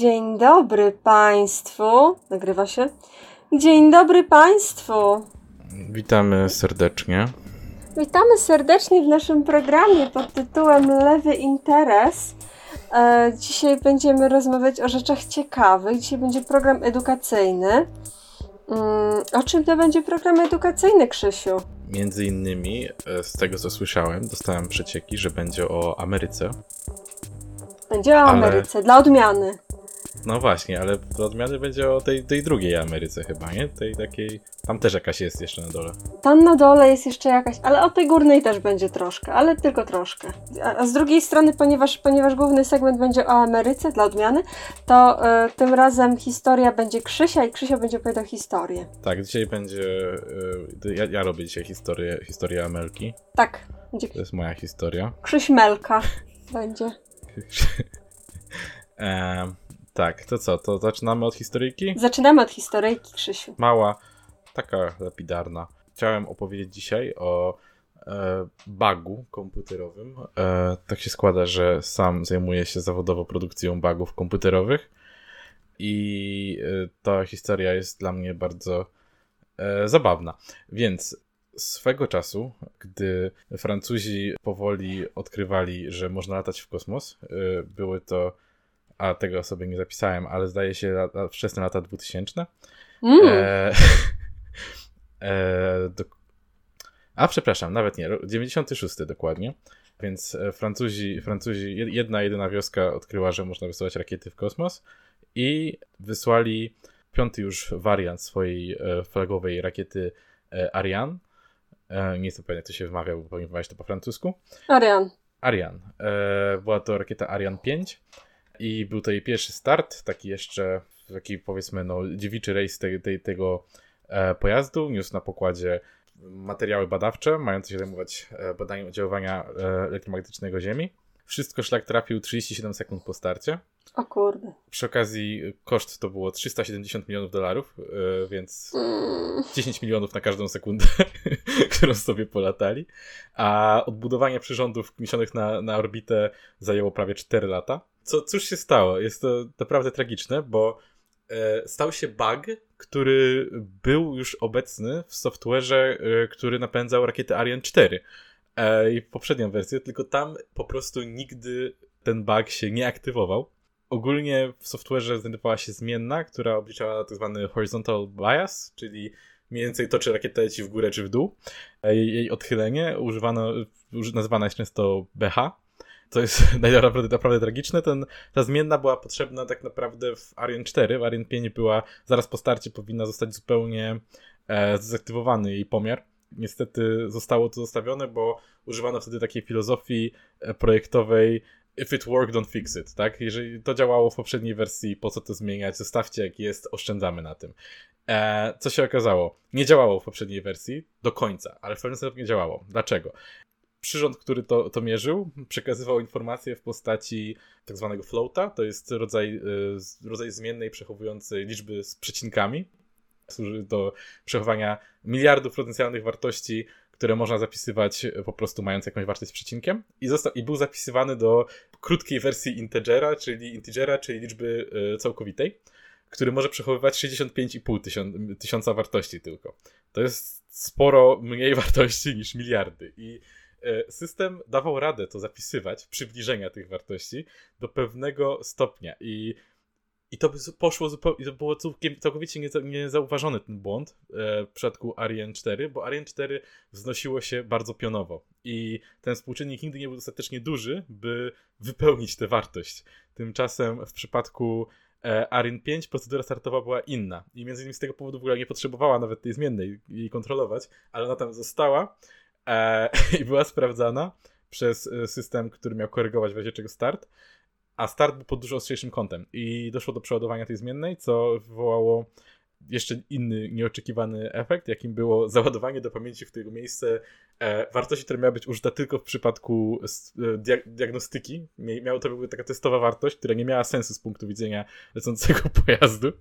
Dzień dobry Państwu. Nagrywa się. Dzień dobry Państwu. Witamy serdecznie. Witamy serdecznie w naszym programie pod tytułem Lewy Interes. E, dzisiaj będziemy rozmawiać o rzeczach ciekawych. Dzisiaj będzie program edukacyjny. Mm, o czym to będzie program edukacyjny, Krzysiu? Między innymi, e, z tego co słyszałem, dostałem przecieki, że będzie o Ameryce. Będzie o Ale- Ameryce, dla odmiany. No właśnie, ale odmiany będzie o tej, tej drugiej Ameryce chyba, nie? Tej takiej... Tam też jakaś jest jeszcze na dole. Tam na dole jest jeszcze jakaś, ale o tej górnej też będzie troszkę, ale tylko troszkę. A, a z drugiej strony, ponieważ, ponieważ główny segment będzie o Ameryce dla odmiany, to e, tym razem historia będzie Krzysia i Krzysia będzie opowiadał historię. Tak, dzisiaj będzie... e, Ja, ja robię dzisiaj historię, historię Amelki. Tak, będzie To jest moja historia. Krzyś Melka będzie. E, tak, to co? To zaczynamy od historyjki? Zaczynamy od historyjki, Krzysiu. mała, taka lapidarna. Chciałem opowiedzieć dzisiaj o e, bugu komputerowym. E, tak się składa, że sam zajmuję się zawodowo produkcją bugów komputerowych i e, ta historia jest dla mnie bardzo e, zabawna. Więc swego czasu, gdy Francuzi powoli odkrywali, że można latać w kosmos, e, były to, a tego sobie nie zapisałem, ale zdaje się lata, wczesne lata 2000, Mm, E, e, do, a przepraszam, nawet nie, ro- 96 dokładnie. Więc e, Francuzi, Francuzi, jed- jedna jedyna wioska odkryła, że można wysyłać rakiety w kosmos i wysłali piąty już wariant swojej e, flagowej rakiety e, Ariane. Nie jestem pewien, jak to się wymawia, bo powinien wymawiać to po francusku. Arian. Ariane. E, była to rakieta Ariane 5 i był to jej pierwszy start, taki jeszcze, taki powiedzmy, no, dziewiczy rejs tej, tej, tego e, pojazdu. Niósł na pokładzie materiały badawcze, mające się zajmować e, badaniem oddziaływania e, elektromagnetycznego Ziemi. Wszystko szlak trafił 37 sekund po starcie. O kurde. Przy okazji koszt to było 370 milionów dolarów, e, więc Mm, 10 milionów na każdą sekundę, którą sobie polatali. A odbudowanie przyrządów niesionych na, na orbitę zajęło prawie 4 lata. Co, cóż się stało? Jest to naprawdę tragiczne, bo e, stał się bug, który był już obecny w software'ze, e, który napędzał rakietę Ariane 4 e, i poprzednią wersję, tylko tam po prostu nigdy ten bug się nie aktywował. Ogólnie w software'ze znajdowała się zmienna, która obliczała tak zwany horizontal bias, czyli mniej więcej to, czy rakieta leci w górę czy w dół. E, Jej, jej odchylenie używano, uży, nazywana jest często BH. To jest naprawdę, naprawdę tragiczne. Ten, ta zmienna była potrzebna tak naprawdę w Ariane 4. W Ariane 5 była zaraz po starcie powinna zostać zupełnie e, dezaktywowany jej pomiar. Niestety zostało to zostawione, bo używano wtedy takiej filozofii e, projektowej if it worked, don't fix it, tak? Jeżeli to działało w poprzedniej wersji, po co to zmieniać? Zostawcie jak jest, oszczędzamy na tym. E, co się okazało? Nie działało w poprzedniej wersji do końca, ale w pewnym sensie nie działało. Dlaczego? Przyrząd, który to, to mierzył, przekazywał informacje w postaci tak zwanego floata, to jest rodzaj, z- rodzaj zmiennej przechowującej liczby z przecinkami. Służy do przechowania miliardów potencjalnych wartości, które można zapisywać y, po prostu mając jakąś wartość z przecinkiem. I, został, I był zapisywany do krótkiej wersji integera, czyli integera, czyli liczby y, całkowitej, który może przechowywać 65,5 tysiąc, tysiąca wartości tylko. To jest sporo mniej wartości niż miliardy. I e, system dawał radę to zapisywać, przybliżenia tych wartości do pewnego stopnia. I, i to by poszło zupełnie, to było całkowicie nieza- niezauważony ten błąd e, w przypadku Ariane 4, bo Ariane 4 wznosiło się bardzo pionowo. I ten współczynnik nigdy nie był dostatecznie duży, by wypełnić tę wartość. Tymczasem w przypadku e, Ariane 5 procedura startowa była inna i między innymi z tego powodu w ogóle nie potrzebowała nawet tej zmiennej jej kontrolować, ale ona tam została e, i była sprawdzana przez e, system, który miał korygować w razie czego start, a start był pod dużo ostrzejszym kątem. I doszło do przeładowania tej zmiennej, co wywołało jeszcze inny nieoczekiwany efekt, jakim było załadowanie do pamięci w tego miejsce e, wartości, która miała być użyta tylko w przypadku e, dia diagnostyki. Miało to była taka testowa wartość, która nie miała sensu z punktu widzenia lecącego pojazdu,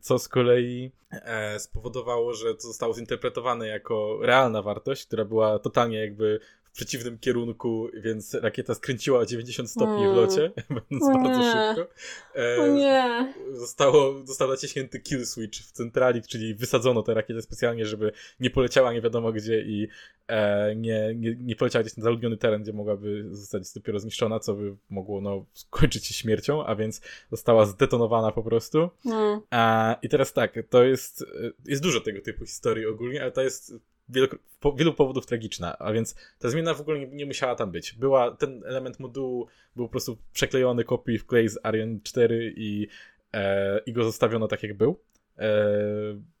co z kolei e, spowodowało, że to zostało zinterpretowane jako realna wartość, która była totalnie jakby przeciwnym kierunku, więc rakieta skręciła o 90 stopni Mm. w locie, będąc O bardzo nie. szybko. E, O nie. Zostało, został naciśnięty kill switch w centrali, czyli wysadzono tę rakietę specjalnie, żeby nie poleciała nie wiadomo gdzie i e, nie, nie, nie poleciała gdzieś na zaludniony teren, gdzie mogłaby zostać dopiero zniszczona, co by mogło no, skończyć się śmiercią, a więc została zdetonowana po prostu. Mm. A, I teraz tak, to jest, jest dużo tego typu historii ogólnie, ale to jest wielu, wielu powodów tragiczna, a więc ta zmiana w ogóle nie, nie musiała tam być. Była, ten element modułu był po prostu przeklejony kopiuj w klej z Ariane 4 i, e, i go zostawiono tak jak był. E,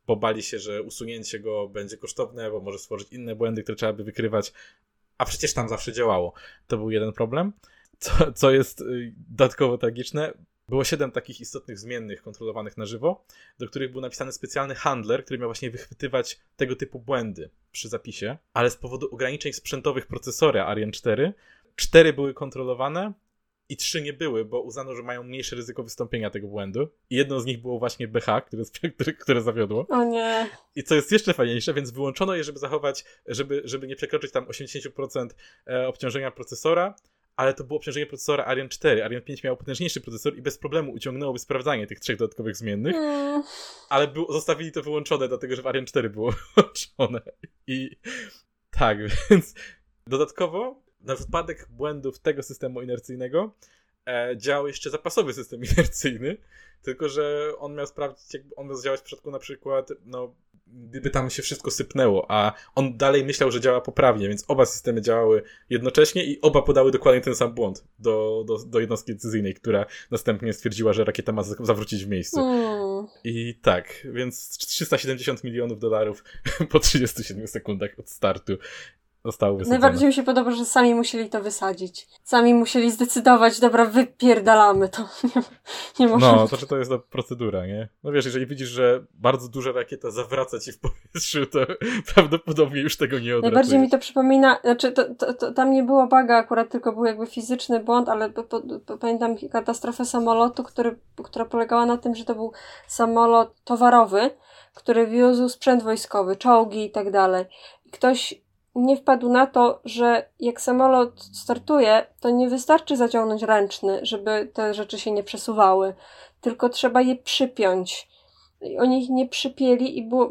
bo bali się, że usunięcie go będzie kosztowne, bo może stworzyć inne błędy, które trzeba by wykrywać, a przecież tam zawsze działało. To był jeden problem. Co, co jest y, dodatkowo tragiczne, było siedem takich istotnych zmiennych kontrolowanych na żywo, do których był napisany specjalny handler, który miał właśnie wychwytywać tego typu błędy przy zapisie, ale z powodu ograniczeń sprzętowych procesora Ariane 4, cztery były kontrolowane i trzy nie były, bo uznano, że mają mniejsze ryzyko wystąpienia tego błędu. I jedno z nich było właśnie BH, które, które, które zawiodło. O nie. I co jest jeszcze fajniejsze, więc wyłączono je, żeby zachować, żeby, żeby nie przekroczyć tam 80% e, obciążenia procesora, ale to było obciążenie procesora Ariane 4. Ariane 5 miał potężniejszy procesor i bez problemu uciągnęłoby sprawdzanie tych trzech dodatkowych zmiennych, Mm. ale był, zostawili to wyłączone, dlatego że w Ariane 4 było wyłączone. I tak, więc dodatkowo na wypadek błędów tego systemu inercyjnego działał jeszcze zapasowy system inercyjny, tylko że on miał sprawdzić, jakby on miał działać w przypadku na przykład, no, gdyby tam się wszystko sypnęło, a on dalej myślał, że działa poprawnie, więc oba systemy działały jednocześnie i oba podały dokładnie ten sam błąd do, do, do jednostki decyzyjnej, która następnie stwierdziła, że rakieta ma za- zawrócić w miejscu. Mm. I tak, więc 370 milionów dolarów po 37 sekundach od startu zostało wysadzone. Najbardziej mi się podoba, że sami musieli to wysadzić. Sami musieli zdecydować, dobra, wypierdalamy to. Nie, nie No, to czy to jest ta procedura, nie? No wiesz, jeżeli widzisz, że bardzo duża rakieta zawraca ci w powietrzu, to prawdopodobnie już tego nie odratujesz. Najbardziej mi to przypomina, znaczy to, to, to, tam nie było baga akurat, tylko był jakby fizyczny błąd, ale po, po, po, pamiętam katastrofę samolotu, który, która polegała na tym, że to był samolot towarowy, który wiózł sprzęt wojskowy, czołgi i tak dalej. I ktoś nie wpadł na to, że jak samolot startuje, to nie wystarczy zaciągnąć ręczny, żeby te rzeczy się nie przesuwały, tylko trzeba je przypiąć. I oni ich nie przypięli i było,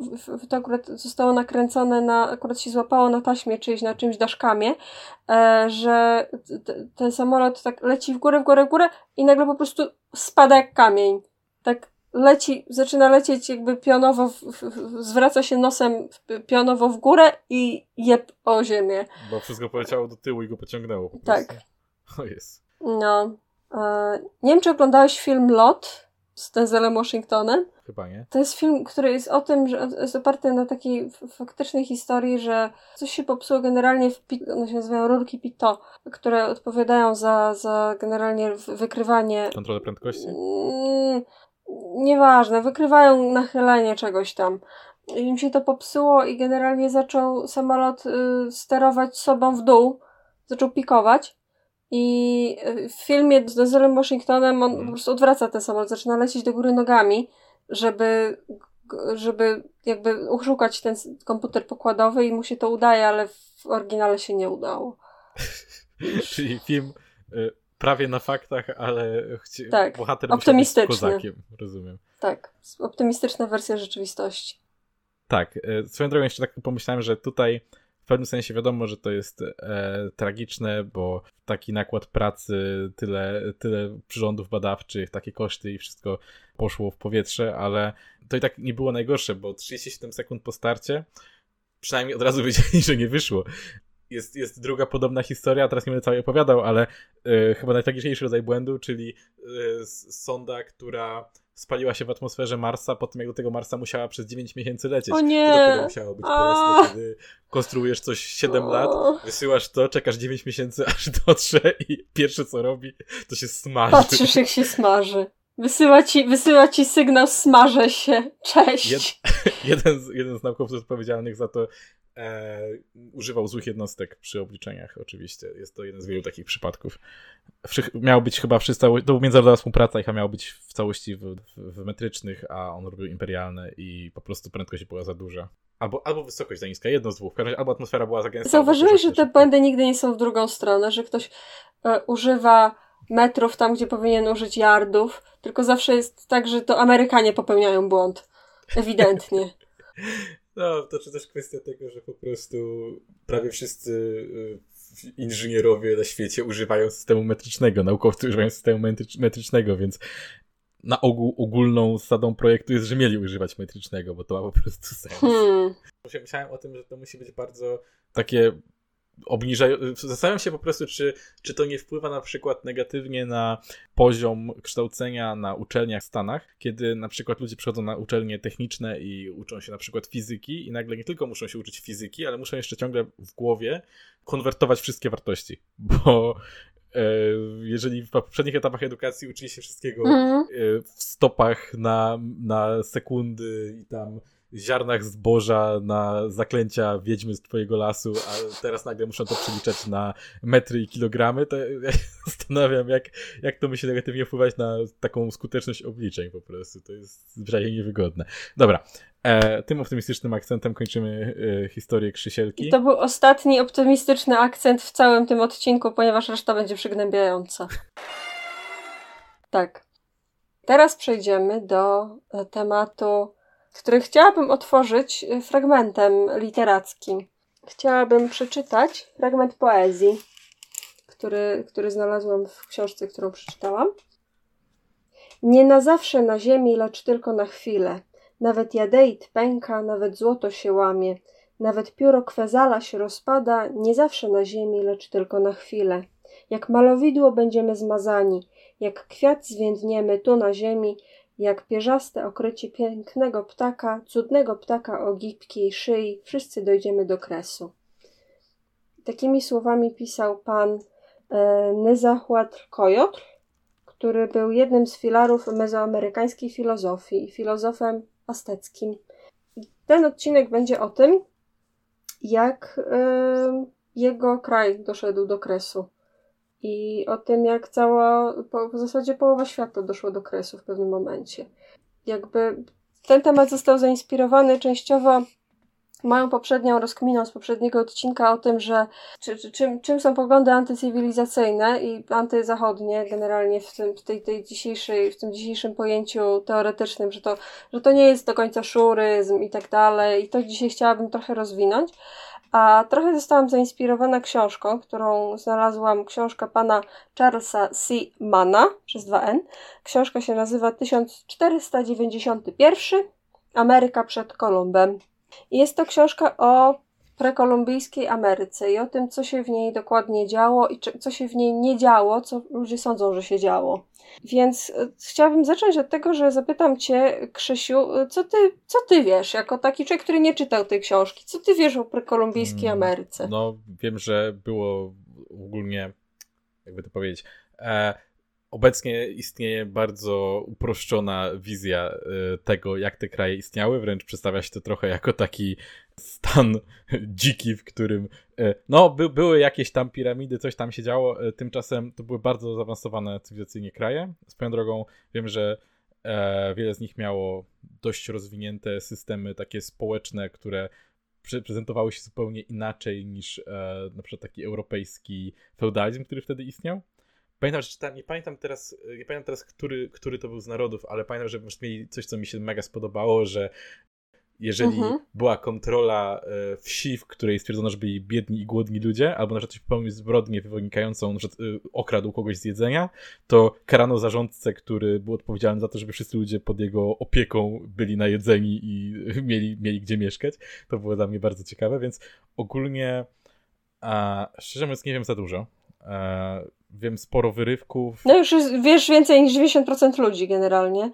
to akurat zostało nakręcone na, akurat się złapało na taśmie czyjś, na czymś daszkamie, e, że ten samolot tak leci w górę, w górę, w górę i nagle po prostu spada jak kamień. Tak leci, zaczyna lecieć jakby pionowo, w, w, w, zwraca się nosem pionowo w górę i jeb o ziemię. Bo wszystko poleciało do tyłu i go pociągnęło po Tak. O jest. No. E, nie wiem, czy oglądałeś film Lot z Denzelem Washingtonem. Chyba nie. To jest film, który jest o tym, że jest oparty na takiej faktycznej historii, że coś się popsuło generalnie w pit, one się nazywają rurki Pito, które odpowiadają za, za generalnie wykrywanie. Kontrolę prędkości? Mm, nieważne, wykrywają nachylenie czegoś tam. Im się to popsuło i generalnie zaczął samolot y, sterować sobą w dół, zaczął pikować. I y, w filmie z Denzelem Washingtonem on Mhm. po prostu odwraca ten samolot, zaczyna lecieć do góry nogami, żeby, żeby jakby uszukać ten komputer pokładowy i mu się to udaje, ale w oryginale się nie udało. Czyli film y, prawie na faktach, ale chci- Tak, bohater musiał być kozakiem. Rozumiem. Tak, optymistyczna wersja rzeczywistości. Tak, e, swoją drogą jeszcze tak pomyślałem, że tutaj w pewnym sensie wiadomo, że to jest e, tragiczne, bo taki nakład pracy, tyle, tyle przyrządów badawczych, takie koszty i wszystko poszło w powietrze, ale to i tak nie było najgorsze, bo 37 sekund po starcie przynajmniej od razu wiedzieli, że nie wyszło. Jest, jest druga podobna historia, teraz nie będę całej opowiadał, ale e, chyba najtragiczniejszy rodzaj błędu, czyli s- sonda, która spaliła się w atmosferze Marsa, po tym jak do tego Marsa musiała przez 9 miesięcy lecieć. O To nie! dopiero musiało być A! bolesne, kiedy konstruujesz coś 7 lat, wysyłasz to, czekasz 9 miesięcy, aż dotrze i pierwsze co robi, to się smaży. Patrzysz, jak się smaży. Wysyła ci, wysyła ci sygnał, smażę się. Cześć. Jed- jeden, z, jeden z naukowców odpowiedzialnych za to e, używał złych jednostek przy obliczeniach, oczywiście. Jest to jeden z wielu takich przypadków. Miał być chyba w całości, to była międzynarodowa współpraca i miał być w całości w, w, w metrycznych, a on robił imperialne i po prostu prędkość była za duża. Albo, albo wysokość za niska, jedno z dwóch. Albo atmosfera była za gęsta. Zauważyłeś, że te błędy nigdy nie są w drugą stronę, że ktoś e, używa metrów tam, gdzie powinien użyć yardów, tylko zawsze jest tak, że to Amerykanie popełniają błąd. Ewidentnie. No, to czy też kwestia tego, że po prostu prawie wszyscy y, inżynierowie na świecie używają systemu metrycznego, naukowcy używają systemu metrycznego, więc na ogół ogólną zasadą projektu jest, że mieli używać metrycznego, bo to ma po prostu sens. Hmm. Myślałem o tym, że to musi być bardzo takie obniżają. Zastanawiam się po prostu, czy, czy to nie wpływa na przykład negatywnie na poziom kształcenia na uczelniach w Stanach, kiedy na przykład ludzie przychodzą na uczelnie techniczne i uczą się na przykład fizyki i nagle nie tylko muszą się uczyć fizyki, ale muszą jeszcze ciągle w głowie konwertować wszystkie wartości, bo e, jeżeli w poprzednich etapach edukacji uczyli się wszystkiego mm. w stopach na, na sekundy i tam ziarnach zboża na zaklęcia wiedźmy z twojego lasu, a teraz nagle muszą to przeliczać na metry i kilogramy, to ja się zastanawiam, jak, jak to musi negatywnie wpływać na taką skuteczność obliczeń po prostu. To jest zwyczajnie niewygodne. Dobra, e, tym optymistycznym akcentem kończymy e, historię Krzysielki. I to był ostatni optymistyczny akcent w całym tym odcinku, ponieważ reszta będzie przygnębiająca. Tak. Teraz przejdziemy do e, tematu który chciałabym otworzyć y, fragmentem literackim. Chciałabym przeczytać fragment poezji, który, który znalazłam w książce, którą przeczytałam. Nie na zawsze na ziemi, lecz tylko na chwilę. Nawet jadeit pęka, nawet złoto się łamie. Nawet pióro kwezala się rozpada, nie zawsze na ziemi, lecz tylko na chwilę. Jak malowidło będziemy zmazani, jak kwiat zwiędniemy tu na ziemi, jak pierzaste okrycie pięknego ptaka, cudnego ptaka o gipkiej szyi, wszyscy dojdziemy do kresu. Takimi słowami pisał pan e, Kojotl, który był jednym z filarów mezoamerykańskiej filozofii, filozofem azteckim. Ten odcinek będzie o tym, jak e, jego kraj doszedł do kresu i o tym, jak cała, po, w zasadzie połowa świata doszła do kresu w pewnym momencie. Jakby ten temat został zainspirowany częściowo moją poprzednią rozkminą z poprzedniego odcinka o tym, że czy, czy, czym, czym są poglądy antycywilizacyjne i antyzachodnie generalnie w tym, w tej, tej dzisiejszej, w tym dzisiejszym pojęciu teoretycznym, że to, że to nie jest do końca szuryzm i tak dalej i to dzisiaj chciałabym trochę rozwinąć. A trochę zostałam zainspirowana książką, którą znalazłam, książka pana Charlesa C. Mana przez 2N. Książka się nazywa 1491 Ameryka przed Kolumbem. Jest to książka o prekolumbijskiej Ameryce i o tym, co się w niej dokładnie działo i co się w niej nie działo, co ludzie sądzą, że się działo. Więc e, chciałabym zacząć od tego, że zapytam Cię, Krzysiu, e, co ty, co ty wiesz, jako taki człowiek, który nie czytał tej książki, co ty wiesz o prekolumbijskiej mm, Ameryce? No, wiem, że było ogólnie, jakby to powiedzieć, e, Obecnie istnieje bardzo uproszczona wizja e, tego, jak te kraje istniały, wręcz przedstawia się to trochę jako taki stan dziki, w którym e, no, by, były jakieś tam piramidy, coś tam się działo, e, tymczasem to były bardzo zaawansowane cywilizacyjnie kraje. Swoją drogą wiem, że wiele z nich miało dość rozwinięte systemy takie społeczne, które prezentowały się zupełnie inaczej niż na przykład taki europejski feudalizm, który wtedy istniał. Pamiętam, że czytałem, nie pamiętam teraz, nie pamiętam teraz, który, który to był z narodów, ale pamiętam, że mieli coś, co mi się mega spodobało, że jeżeli mhm. była kontrola e, wsi, w której stwierdzono, że byli biedni i głodni ludzie, albo na przykład coś popełnił zbrodnię wynikającą, że e, okradł kogoś z jedzenia, to karano zarządcę, który był odpowiedzialny za to, żeby wszyscy ludzie pod jego opieką byli najedzeni i mieli, mieli gdzie mieszkać. To było dla mnie bardzo ciekawe, więc ogólnie a, szczerze mówiąc nie wiem za dużo. E, wiem sporo wyrywków. No już wiesz więcej niż 90% ludzi generalnie.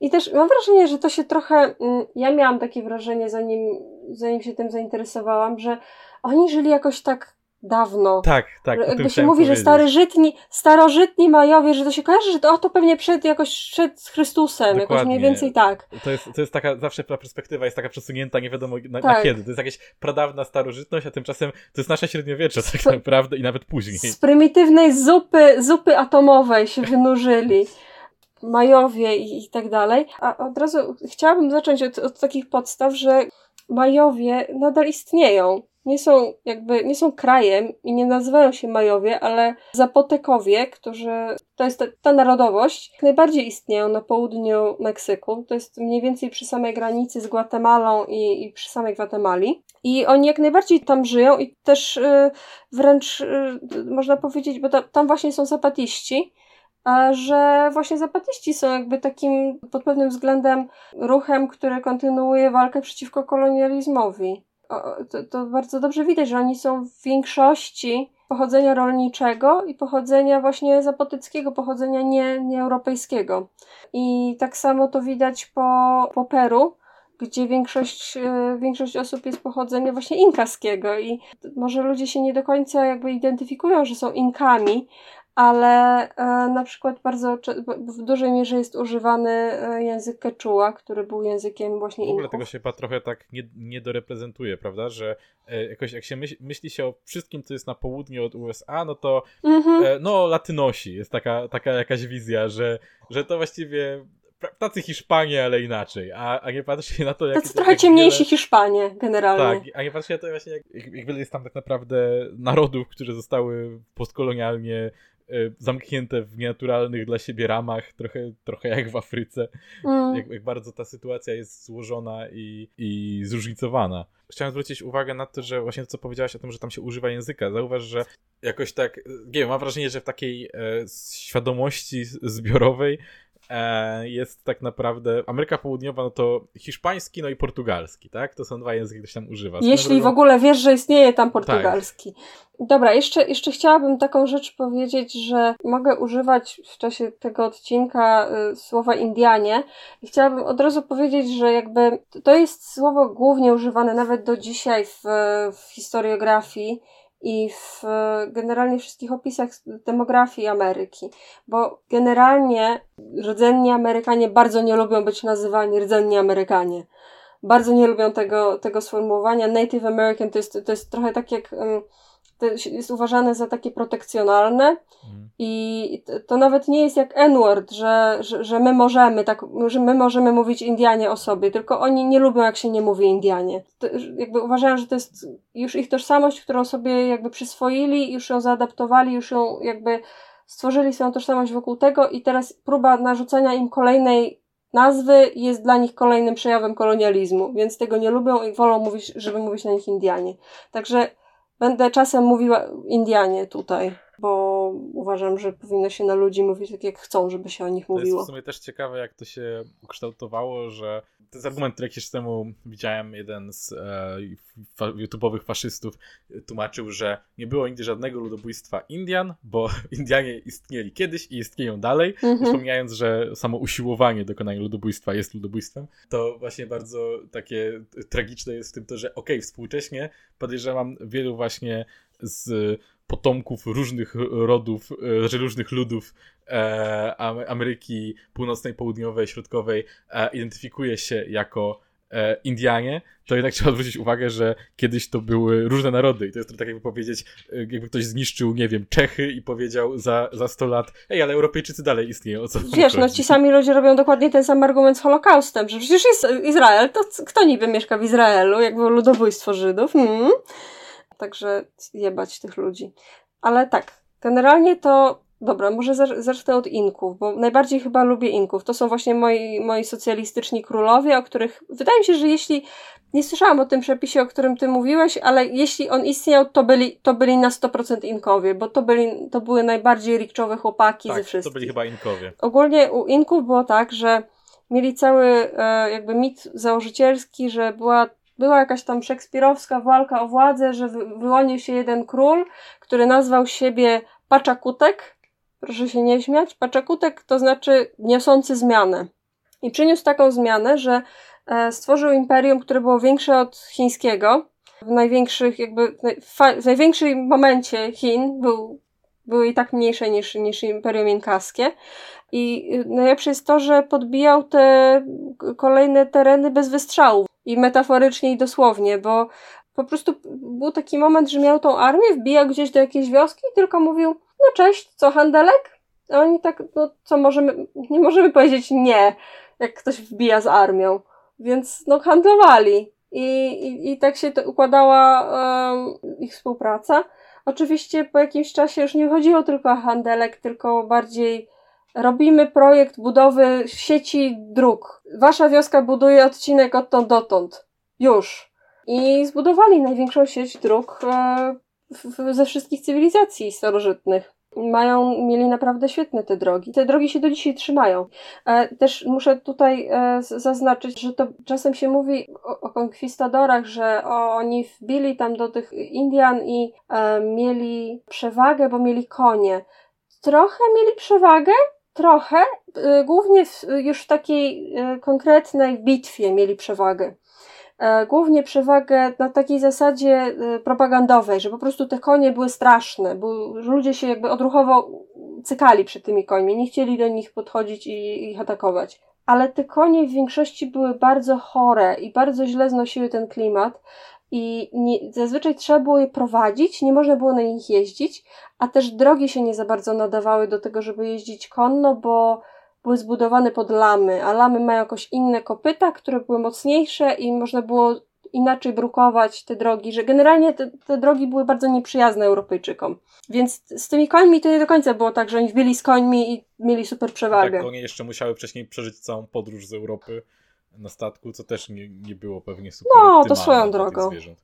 I też mam wrażenie, że to się trochę. Mm, ja miałam takie wrażenie, zanim, zanim się tym zainteresowałam, że oni żyli jakoś tak dawno. Tak, tak. Jakby się mówi, powiedzieć. że starożytni, starożytni Majowie, że to się kojarzy, że to, o, to pewnie przed jakoś przed Chrystusem, Dokładnie. jakoś mniej więcej tak. To jest, to jest taka, zawsze ta perspektywa jest taka przesunięta, nie wiadomo na, tak. na kiedy. To jest jakaś pradawna starożytność, a tymczasem to jest nasze średniowiecze tak naprawdę i nawet później. Z prymitywnej zupy, zupy atomowej się wynurzyli. Majowie i, i tak dalej. A od razu chciałabym zacząć od, od takich podstaw, że Majowie nadal istnieją. Nie są jakby, nie są krajem i nie nazywają się Majowie, ale Zapotekowie, którzy, to jest ta, ta narodowość, najbardziej istnieją na południu Meksyku. To jest mniej więcej przy samej granicy z Gwatemalą i, i przy samej Gwatemali. I oni jak najbardziej tam żyją i też y, wręcz y, można powiedzieć, bo ta, tam właśnie są zapatiści, a że właśnie zapatiści są jakby takim pod pewnym względem ruchem, który kontynuuje walkę przeciwko kolonializmowi. To, to bardzo dobrze widać, że oni są w większości pochodzenia rolniczego i pochodzenia właśnie zapotyckiego, pochodzenia nie, nie europejskiego. I tak samo to widać po, po Peru, gdzie większość, e, większość osób jest pochodzenia właśnie inkaskiego i może ludzie się nie do końca jakby identyfikują, że są inkami, ale e, na przykład bardzo w dużej mierze jest używany e, język quechua, który był językiem właśnie W ogóle Inków. tego się chyba trochę tak nie, nie doreprezentuje, prawda? Że e, jakoś jak się myśl, myśli się o wszystkim, co jest na południu od USA, no to Mhm. no Latynosi jest taka, taka jakaś wizja, że, że to właściwie tacy Hiszpanie, ale inaczej, a, a nie patrzy się na to, jak... Tacy trochę jak ciemniejsi wiele- Hiszpanie generalnie. Tak, a nie patrzy się na to właśnie, jak, jak, jak wiele jest tam tak naprawdę narodów, które zostały postkolonialnie zamknięte w nienaturalnych dla siebie ramach, trochę, trochę jak w Afryce Mm. jak, jak bardzo ta sytuacja jest złożona i, i zróżnicowana. Chciałem zwrócić uwagę na to, że właśnie to, co powiedziałaś o tym, że tam się używa języka. Zauważ, że jakoś tak, nie wiem, mam wrażenie, że w takiej e, świadomości zbiorowej e, jest tak naprawdę Ameryka Południowa, no to hiszpański, no i portugalski, tak? To są dwa języki, które się tam używa. Jeśli w ogóle wiesz, że istnieje tam Tak. portugalski. Dobra, jeszcze, jeszcze chciałabym taką rzecz powiedzieć, że mogę używać w czasie tego odcinka y, słowa Indianie i chciałabym od razu powiedzieć, że jakby to jest słowo głównie używane nawet do dzisiaj w, w historiografii i w generalnie wszystkich opisach demografii Ameryki, bo generalnie rdzenni Amerykanie bardzo nie lubią być nazywani rdzenni Amerykanie bardzo nie lubią tego, tego sformułowania. Native American to jest, to jest trochę tak jak. um, jest uważane za takie protekcjonalne Mhm. i to- to nawet nie jest jak N-word, że, że, że my możemy tak, że my możemy mówić Indianie o sobie, tylko oni nie lubią jak się nie mówi Indianie. To, jakby uważają, że to jest już ich tożsamość, którą sobie jakby przyswoili, już ją zaadaptowali, już ją jakby stworzyli swoją tożsamość wokół tego i teraz próba narzucenia im kolejnej nazwy jest dla nich kolejnym przejawem kolonializmu, więc tego nie lubią i wolą mówić, żeby mówić na nich Indianie. Także będę czasem mówiła Indianie tutaj, bo uważam, że powinno się na ludzi mówić tak, jak chcą, żeby się o nich To jest mówiło. w sumie też ciekawe, jak to się ukształtowało, że to jest argument, który jakiś temu widziałem, jeden z e, fa- YouTube'owych faszystów tłumaczył, że nie było nigdy żadnego ludobójstwa Indian, bo Indianie istnieli kiedyś i istnieją dalej, Mhm. Wspomniając, że samo usiłowanie dokonania ludobójstwa jest ludobójstwem, to właśnie bardzo takie tragiczne jest w tym to, że okej, współcześnie podejrzewam wielu właśnie z potomków różnych rodów, e, znaczy różnych ludów e, Am- Ameryki Północnej, Południowej, Środkowej e, identyfikuje się jako Indianie, to jednak trzeba zwrócić uwagę, że kiedyś to były różne narody i to jest tak jakby powiedzieć, jakby ktoś zniszczył, nie wiem, Czechy i powiedział za, za 100 lat, ej, ale Europejczycy dalej istnieją, o co Wiesz, no ci sami ludzie robią dokładnie ten sam argument z Holokaustem, że przecież jest Izrael, to kto niby mieszka w Izraelu, jak było ludobójstwo Żydów? Hmm? Także jebać tych ludzi. Ale tak, generalnie to, dobra, może zacz- zacznę od Inków, bo najbardziej chyba lubię Inków. To są właśnie moi, moi socjalistyczni królowie, o których, wydaje mi się, że jeśli, nie słyszałam o tym przepisie, o którym ty mówiłeś, ale jeśli on istniał, to byli, to byli na 100% Inkowie, bo to byli, to były najbardziej rikczowe chłopaki ze tak, wszystkich. to byli chyba Inkowie. Ogólnie u Inków było tak, że mieli cały e, jakby mit założycielski, że była, była jakaś tam szekspirowska walka o władzę, że wy, wyłonił się jeden król, który nazwał siebie Paczakutek. Proszę się nie śmiać. Paczakutek to znaczy niosący zmianę. I przyniósł taką zmianę, że e, stworzył imperium, które było większe od chińskiego. W największych, jakby, w największym momencie Chin był, były i tak mniejsze niż, niż imperium inkaskie. I y, najlepsze jest to, że podbijał te kolejne tereny bez wystrzałów. I metaforycznie, i dosłownie, bo po prostu był taki moment, że miał tą armię, wbijał gdzieś do jakiejś wioski i tylko mówił, no cześć, co handelek? A oni tak, no co możemy, nie możemy powiedzieć nie, jak ktoś wbija z armią. Więc no handlowali. i, i, i tak się to układała um, ich współpraca. Oczywiście po jakimś czasie już nie chodziło tylko o handelek, tylko bardziej robimy projekt budowy sieci dróg. Wasza wioska buduje odcinek odtąd dotąd. Już. I zbudowali największą sieć dróg e, ze wszystkich cywilizacji starożytnych. Mają, mieli naprawdę świetne te drogi. Te drogi się do dzisiaj trzymają. E, też muszę tutaj e, zaznaczyć, że to czasem się mówi o, o konkwistadorach, że o, oni wbili tam do tych Indian i e, mieli przewagę, bo mieli konie. Trochę mieli przewagę, trochę, e, głównie w, już w takiej konkretnej bitwie mieli przewagę. E, głównie przewagę na takiej zasadzie e, propagandowej, że po prostu te konie były straszne, bo ludzie się jakby odruchowo cykali przed tymi końmi, nie chcieli do nich podchodzić i ich atakować. Ale te konie w większości były bardzo chore i bardzo źle znosiły ten klimat i nie, zazwyczaj trzeba było je prowadzić, nie można było na nich jeździć, a też drogi się nie za bardzo nadawały do tego, żeby jeździć konno, bo były zbudowane pod lamy, a lamy mają jakoś inne kopyta, które były mocniejsze i można było inaczej brukować te drogi, że generalnie te, te drogi były bardzo nieprzyjazne Europejczykom. Więc z tymi końmi to nie do końca było tak, że oni wbili z końmi i mieli super przewagę. Tak, konie jeszcze musiały wcześniej przeżyć całą podróż z Europy na statku, co też nie, nie było pewnie super No, to swoją drogą. Y,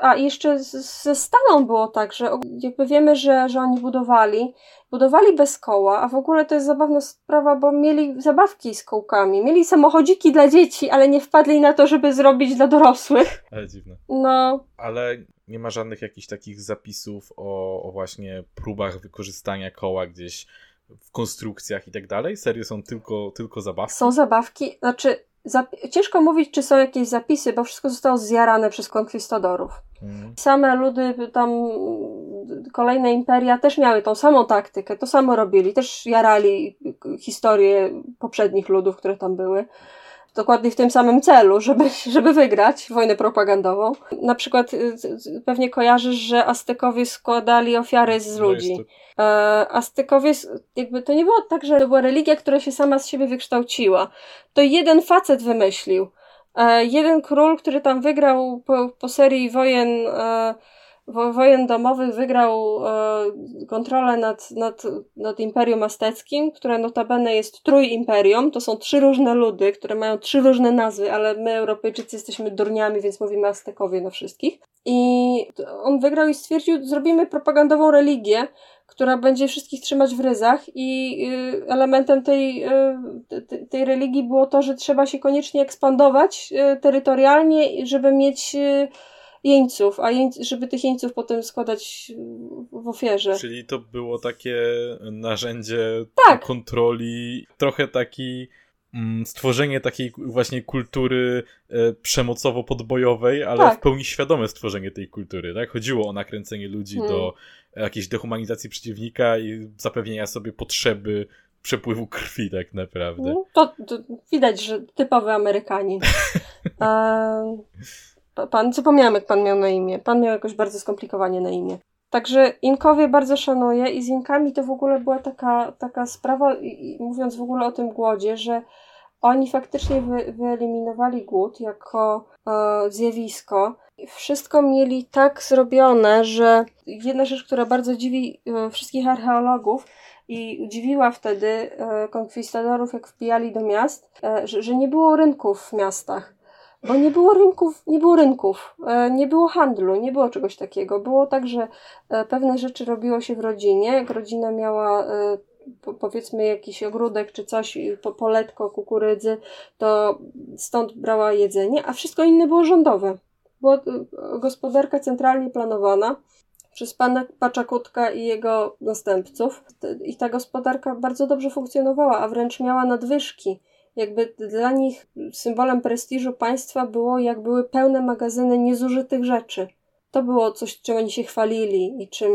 a jeszcze ze Staną było tak, że jakby wiemy, że, że oni budowali, budowali bez koła, a w ogóle to jest zabawna sprawa, bo mieli zabawki z kołkami, mieli samochodziki dla dzieci, ale nie wpadli na to, żeby zrobić dla dorosłych. Ale dziwne. No. Ale nie ma żadnych jakichś takich zapisów o, o właśnie próbach wykorzystania koła gdzieś w konstrukcjach i tak dalej? Serio są tylko, tylko zabawki? Są zabawki, znaczy Ciężko mówić, czy są jakieś zapisy, bo wszystko zostało zjarane przez konkwistadorów. Mhm. Same ludy, tam kolejne imperia też miały tą samą taktykę, to samo robili, też jarali historię poprzednich ludów, które tam były dokładnie w tym samym celu, żeby, żeby wygrać wojnę propagandową. Na przykład y, pewnie kojarzysz, że Aztekowie składali ofiary z no ludzi. No Aztekowie, jakby to nie było tak, że to była religia, która się sama z siebie wykształciła. To jeden facet wymyślił. E, jeden król, który tam wygrał po, po serii wojen e, wojen domowych wygrał e, kontrolę nad, nad, nad Imperium Azteckim, które notabene jest trójimperium. To są trzy różne ludy, które mają trzy różne nazwy, ale my Europejczycy jesteśmy durniami, więc mówimy Aztekowie na wszystkich. I on wygrał i stwierdził, zrobimy propagandową religię, która będzie wszystkich trzymać w ryzach i y, elementem tej, y, tej religii było to, że trzeba się koniecznie ekspandować y, terytorialnie, żeby mieć jeńców, a żeby tych jeńców potem składać w ofierze. Czyli to było takie narzędzie tak. kontroli, trochę taki mm, stworzenie takiej właśnie kultury e, przemocowo-podbojowej, ale tak. w pełni świadome stworzenie tej kultury, tak? Chodziło o nakręcenie ludzi hmm. do jakiejś dehumanizacji przeciwnika i zapewnienia sobie potrzeby przepływu krwi tak naprawdę. No, to, to widać, że typowy Amerykanin. e, Pan, zapomniałam jak pan miał na imię. Pan miał jakoś bardzo skomplikowanie na imię. Także Inkowie bardzo szanuję i z Inkami to w ogóle była taka, taka sprawa, i, mówiąc w ogóle o tym głodzie, że oni faktycznie wy, wyeliminowali głód jako e, zjawisko. Wszystko mieli tak zrobione, że jedna rzecz, która bardzo dziwi e, wszystkich archeologów i dziwiła wtedy e, konkwistadorów, jak wbijali do miast, e, że, że nie było rynków w miastach bo nie było rynków, nie było rynków, e, nie było handlu, nie było czegoś takiego. Było tak, że e, pewne rzeczy robiło się w rodzinie, jak rodzina miała e, powiedzmy jakiś ogródek czy coś, poletko kukurydzy, to stąd brała jedzenie, a wszystko inne było rządowe. Była gospodarka centralnie planowana przez pana Paczakutka i jego następców i ta gospodarka bardzo dobrze funkcjonowała, a wręcz miała nadwyżki jakby dla nich symbolem prestiżu państwa było, jak były pełne magazyny niezużytych rzeczy. To było coś, czym oni się chwalili i czym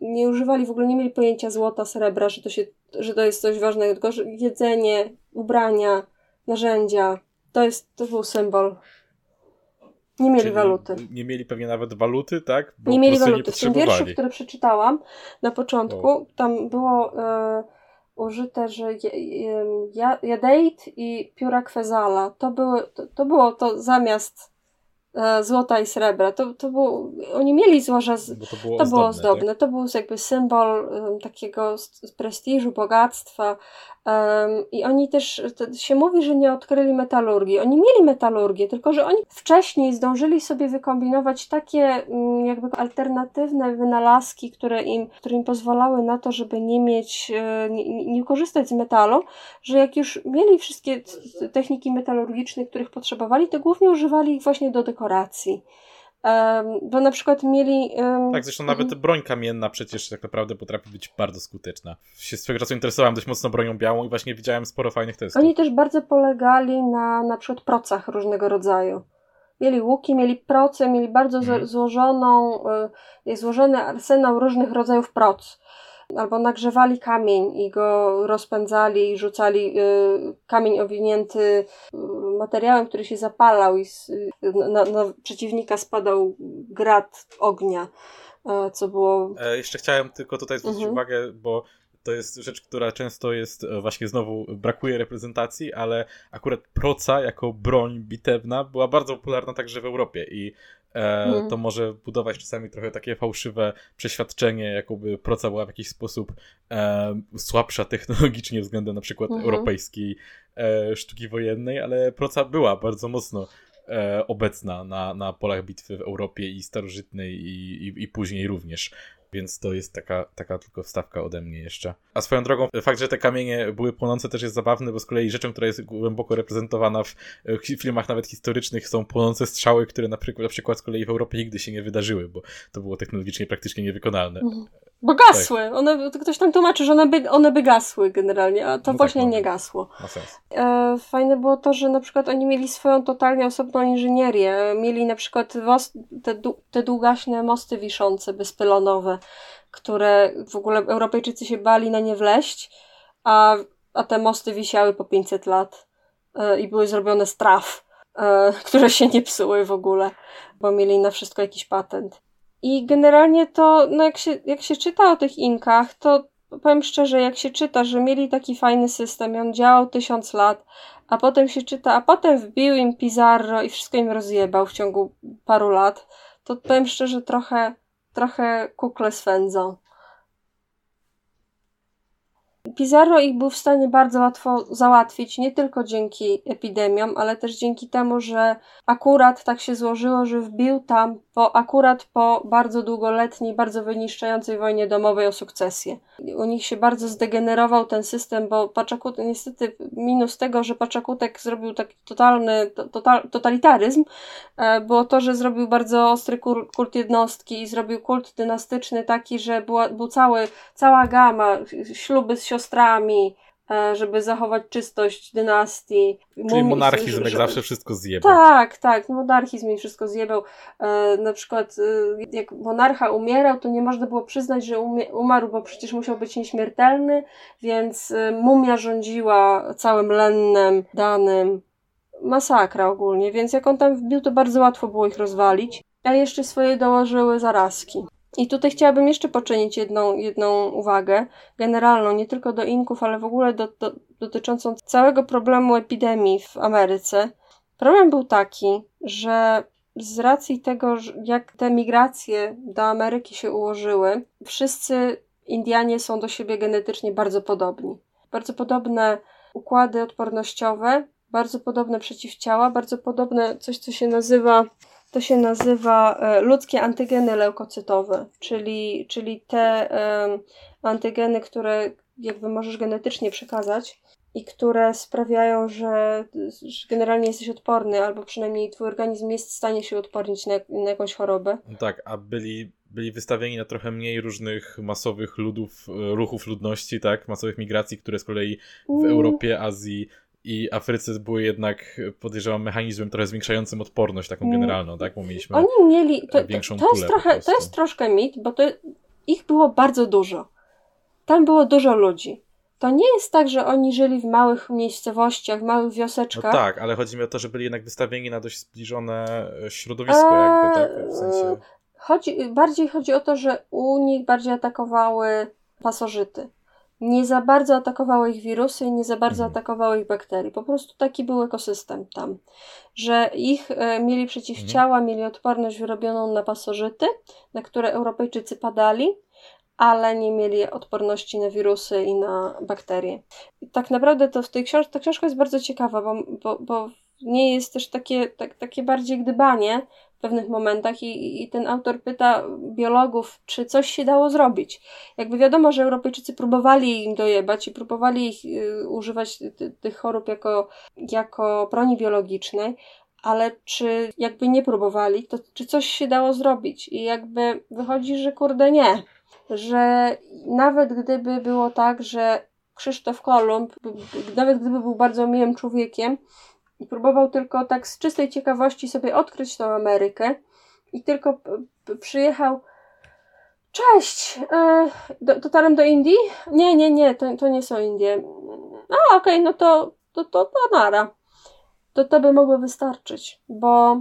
nie używali, w ogóle nie mieli pojęcia złota, srebra, że to, się, że to jest coś ważnego, tylko że jedzenie, ubrania, narzędzia, to, jest, to był symbol. Nie mieli Czyli waluty. Nie mieli pewnie nawet waluty, tak? Bo nie mieli waluty. Nie w tym wierszu, który przeczytałam na początku, o. tam było... E, użyte, że jadeit i pióra kwezala. To, były, to, to było to zamiast złota i srebra. To, to było, oni mieli złoża, z, to było to ozdobne, było ozdobne. Tak? To był jakby symbol um, takiego prestiżu, bogactwa. Um, I oni też, się mówi, że nie odkryli metalurgii. Oni mieli metalurgię, tylko że oni wcześniej zdążyli sobie wykombinować takie mm, jakby alternatywne wynalazki, które im, które im pozwalały na to, żeby nie mieć, e, nie, nie- korzystać z metalu, że jak już mieli wszystkie techniki metalurgiczne, których potrzebowali, to głównie używali ich właśnie do dekoracji. Em, bo na przykład mieli. Tak, zresztą nawet mhm. broń kamienna przecież tak naprawdę potrafi być bardzo skuteczna. Się swego czasu interesowałem dość mocno bronią białą i właśnie widziałem sporo fajnych testów. Oni też bardzo polegali na na przykład procach różnego rodzaju. Mieli łuki, mieli proce, mieli bardzo Mhm. złożoną, y, złożony arsenał różnych rodzajów proc. Albo nagrzewali kamień i go rozpędzali i rzucali y, kamień owinięty y, materiałem, który się zapalał i z, y, na, na przeciwnika spadał grad ognia, y, co było E, jeszcze chciałem tylko tutaj zwrócić Mhm. uwagę, bo to jest rzecz, która często jest e, właśnie znowu brakuje reprezentacji, ale akurat proca jako broń bitewna była bardzo popularna także w Europie i e, Mhm. to może budować czasami trochę takie fałszywe przeświadczenie, jakoby proca była w jakiś sposób e, słabsza technologicznie względem na przykład Mhm. europejskiej e, sztuki wojennej, ale proca była bardzo mocno e, obecna na, na polach bitwy w Europie i starożytnej i, i, i później również. Więc to jest taka, taka tylko wstawka ode mnie jeszcze. A swoją drogą, fakt, że te kamienie były płonące też jest zabawny, bo z kolei rzeczą, która jest głęboko reprezentowana w filmach nawet historycznych są płonące strzały, które na przykład, na przykład z kolei w Europie nigdy się nie wydarzyły, bo to było technologicznie praktycznie niewykonalne. Mhm. Bo gasły. One, to ktoś tam tłumaczy, że one by, one by gasły generalnie, a to No tak, właśnie no. nie gasło. Ma sens. E, fajne było to, że na przykład oni mieli swoją totalnie osobną inżynierię. Mieli na przykład te, te długaśne mosty wiszące, bezpylonowe, które w ogóle Europejczycy się bali na nie wleść, a, a te mosty wisiały po 500 lat e, i były zrobione z traw, e, które się nie psuły w ogóle, bo mieli na wszystko jakiś patent. I generalnie to, no jak się, jak się czyta o tych Inkach, to powiem szczerze, jak się czyta, że mieli taki fajny system i on działał tysiąc lat, a potem się czyta, a potem wbił im Pizarro i wszystko im rozjebał w ciągu paru lat, to powiem szczerze, trochę, trochę kukle swędzą. Pizarro ich był w stanie bardzo łatwo załatwić, nie tylko dzięki epidemiom, ale też dzięki temu, że akurat tak się złożyło, że wbił tam po, akurat po bardzo długoletniej, bardzo wyniszczającej wojnie domowej o sukcesję. U nich się bardzo zdegenerował ten system, bo Paczakut, niestety minus tego, że Paczakutek zrobił taki totalny to, total, totalitaryzm, e, było to, że zrobił bardzo ostry kult jednostki i zrobił kult dynastyczny taki, że była, był cały, cała gama, śluby z siostrami, e, żeby zachować czystość dynastii. Czyli monarchizm jak zawsze wszystko zjebał. tak, tak, monarchizm mi wszystko zjebał. E, na przykład e, jak monarcha umierał, to nie można było przyznać, że umie- umarł, bo przecież musiał być nieśmiertelny, więc e, mumia rządziła całym lennem danym. Masakra ogólnie, więc jak on tam wbił, to bardzo łatwo było ich rozwalić. A jeszcze swoje dołożyły zarazki. I tutaj chciałabym jeszcze poczynić jedną, jedną uwagę, generalną, nie tylko do Inków, ale w ogóle do, do, dotyczącą całego problemu epidemii w Ameryce. Problem był taki, że z racji tego, jak te migracje do Ameryki się ułożyły, wszyscy Indianie są do siebie genetycznie bardzo podobni. Bardzo podobne układy odpornościowe, bardzo podobne przeciwciała, bardzo podobne coś, co się nazywa to się nazywa e, ludzkie antygeny leukocytowe, czyli, czyli te em, antygeny, które jakby możesz genetycznie przekazać i które sprawiają, że, że generalnie jesteś odporny, albo przynajmniej twój organizm jest w stanie się odpornić na, na jakąś chorobę. No tak, a byli, byli wystawieni na trochę mniej różnych masowych ludów, e, ruchów ludności, tak, masowych migracji, które z kolei w Mm. Europie, Azji i Afryce były jednak, podejrzewam, mechanizmem trochę zwiększającym odporność taką generalną, tak, bo mieliśmy... Oni mieli. To, to, większą to, jest pulę po trochę, to jest troszkę mit, bo to, ich było bardzo dużo. Tam było dużo ludzi. To nie jest tak, że oni żyli w małych miejscowościach, w małych No wioseczkach. tak, ale chodzi mi o to, że byli jednak wystawieni na dość zbliżone e, środowisko jakby, tak, w sensie... Chodzi, bardziej chodzi o to, że u nich bardziej atakowały pasożyty. Nie za bardzo atakowały ich wirusy i nie za bardzo Mhm. atakowały ich bakterie. Po prostu Mhm. bakterii. Po prostu taki był ekosystem tam, że ich e, mieli Mhm. przeciwciała, mieli odporność wyrobioną na pasożyty, na które Europejczycy padali, ale nie mieli odporności na wirusy i na bakterie. I tak naprawdę to w tej książce, ta książka jest bardzo ciekawa, bo, bo, bo nie jest też takie, tak, takie bardziej gdybanie w pewnych momentach i, i ten autor pyta biologów, czy coś się dało zrobić. Jakby wiadomo, że Europejczycy próbowali im dojebać i próbowali ich y, używać ty, tych chorób jako, jako broni biologicznej, ale czy jakby nie próbowali, to czy coś się dało zrobić? I jakby wychodzi, że kurde nie. Że nawet gdyby było tak, że Krzysztof Kolumb, nawet gdyby był bardzo miłym człowiekiem i próbował tylko tak z czystej ciekawości sobie odkryć tą Amerykę i tylko przyjechał Cześć! E, do, dotarłem do Indii? Nie, nie, nie, to, to nie są Indie. A, okej, no to, to, to, to nara. To to by mogło wystarczyć, bo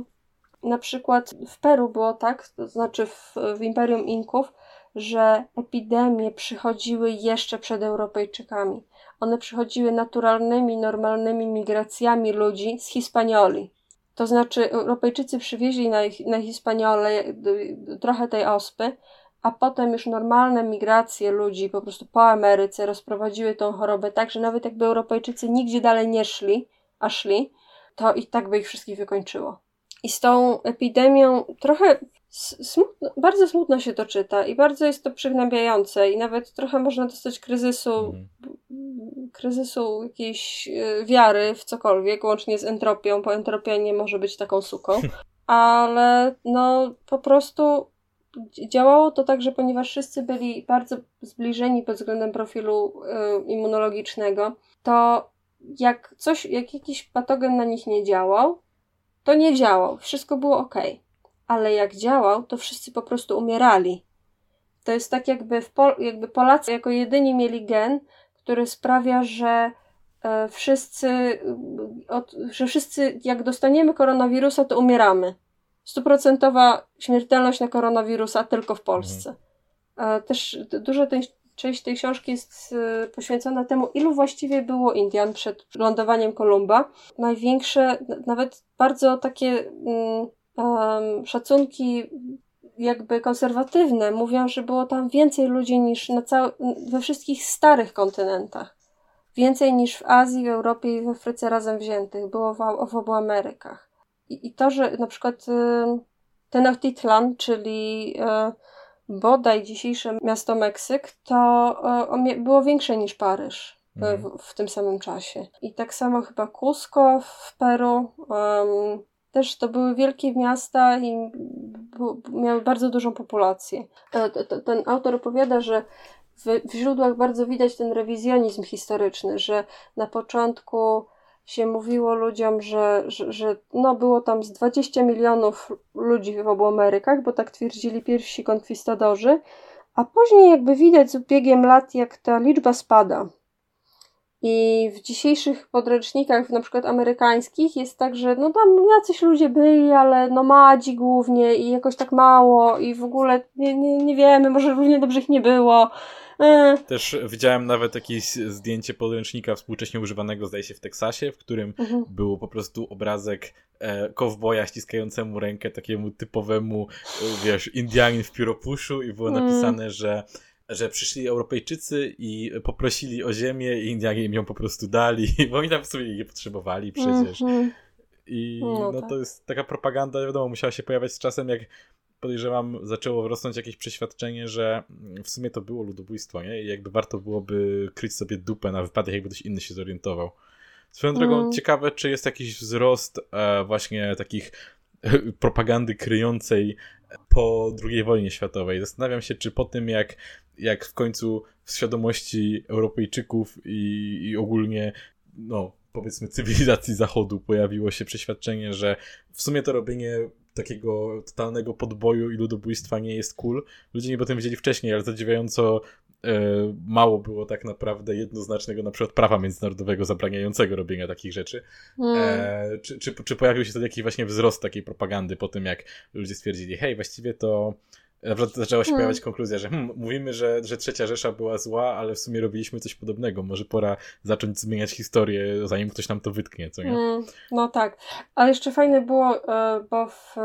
na przykład w Peru było tak, to znaczy w, w Imperium Inków, że epidemie przychodziły jeszcze przed Europejczykami. One przychodziły naturalnymi, normalnymi migracjami ludzi z Hispanioli. To znaczy Europejczycy przywieźli na, na Hispaniole trochę tej ospy, a potem już normalne migracje ludzi po prostu po Ameryce rozprowadziły tą chorobę tak, że nawet jakby Europejczycy nigdzie dalej nie szli, a szli, to i tak by ich wszystkich wykończyło. I z tą epidemią trochę smutno, bardzo smutno się to czyta i bardzo jest to przygnębiające i nawet trochę można dostać kryzysu, Mhm. kryzysu jakiejś e, wiary w cokolwiek, łącznie z entropią, bo entropia nie może być taką suką. Ale no po prostu działało to tak, że ponieważ wszyscy byli bardzo zbliżeni pod względem profilu y, immunologicznego, to jak coś, jak jakiś patogen na nich nie działał, to nie działał. Wszystko było ok. Ale jak działał, to wszyscy po prostu umierali. To jest tak, jakby, Pol- jakby Polacy jako jedyni mieli gen, który sprawia, że e, wszyscy, y, od, że wszyscy, jak dostaniemy koronawirusa, to umieramy stuprocentowa śmiertelność na koronawirusa tylko w Polsce. Mhm. Też duża część tej książki jest poświęcona temu, ilu właściwie było Indian przed lądowaniem Kolumba. Największe, nawet bardzo takie um, szacunki jakby konserwatywne mówią, że było tam więcej ludzi niż na cał- we wszystkich starych kontynentach. Więcej niż w Azji, w Europie i w Afryce razem wziętych. Było w, w obu Amerykach. I, I to, że na przykład y, Tenochtitlan, czyli y, bodaj dzisiejsze miasto Meksyk, to y, było większe niż Paryż mm. w, w, tym samym czasie. I tak samo chyba Cusco w Peru. Um, też to były wielkie miasta i miały bardzo dużą populację. Ten autor opowiada, że w, źródłach bardzo widać ten rewizjonizm historyczny, że na początku się mówiło ludziom, że, że, że no było tam z 20 milionów ludzi w obu Amerykach, bo tak twierdzili pierwsi konkwistadorzy, a później jakby widać z biegiem lat, jak ta liczba spada. I w dzisiejszych podręcznikach, na przykład amerykańskich, jest tak, że no tam jacyś ludzie byli, ale no madzi głównie i jakoś tak mało i w ogóle nie, nie, nie wiemy, może równie dobrze ich nie było. Też widziałem nawet jakieś zdjęcie podręcznika współcześnie używanego, zdaje się, w Teksasie, w którym mhm. był po prostu obrazek e, kowboja ściskającemu rękę takiemu typowemu, wiesz, Indianin w pióropuszu i było Mm. napisane, że że przyszli Europejczycy i poprosili o ziemię i Indianie im ją po prostu dali, bo oni tam w sumie nie potrzebowali przecież. Mhm. I no, no to jest taka propaganda, wiadomo, musiała się pojawiać z czasem, jak podejrzewam, zaczęło rosnąć jakieś przeświadczenie, że w sumie to było ludobójstwo, nie? I jakby warto byłoby kryć sobie dupę na wypadek, jakby ktoś inny się zorientował. Swoją drogą Mm. ciekawe, czy jest jakiś wzrost e, właśnie takich propagandy kryjącej po II wojnie światowej. Zastanawiam się, czy po tym, jak, jak w końcu w świadomości Europejczyków i, i ogólnie, no, powiedzmy, cywilizacji Zachodu pojawiło się przeświadczenie, że w sumie to robienie takiego totalnego podboju i ludobójstwa nie jest cool. Ludzie nie potem wiedzieli wcześniej, ale zadziwiająco mało było tak naprawdę jednoznacznego na przykład prawa międzynarodowego zabraniającego robienia takich rzeczy. Mm. E, czy, czy, czy pojawił się wtedy jakiś właśnie wzrost takiej propagandy po tym, jak ludzie stwierdzili, hej, właściwie to Naprawdę zaczęła się Hmm. pojawiać konkluzja, że hmm, mówimy, że, że trzecia Rzesza była zła, ale w sumie robiliśmy coś podobnego. Może pora zacząć zmieniać historię, zanim ktoś nam to wytknie, co nie? Mm, no tak. Ale jeszcze fajne było, e, bo w,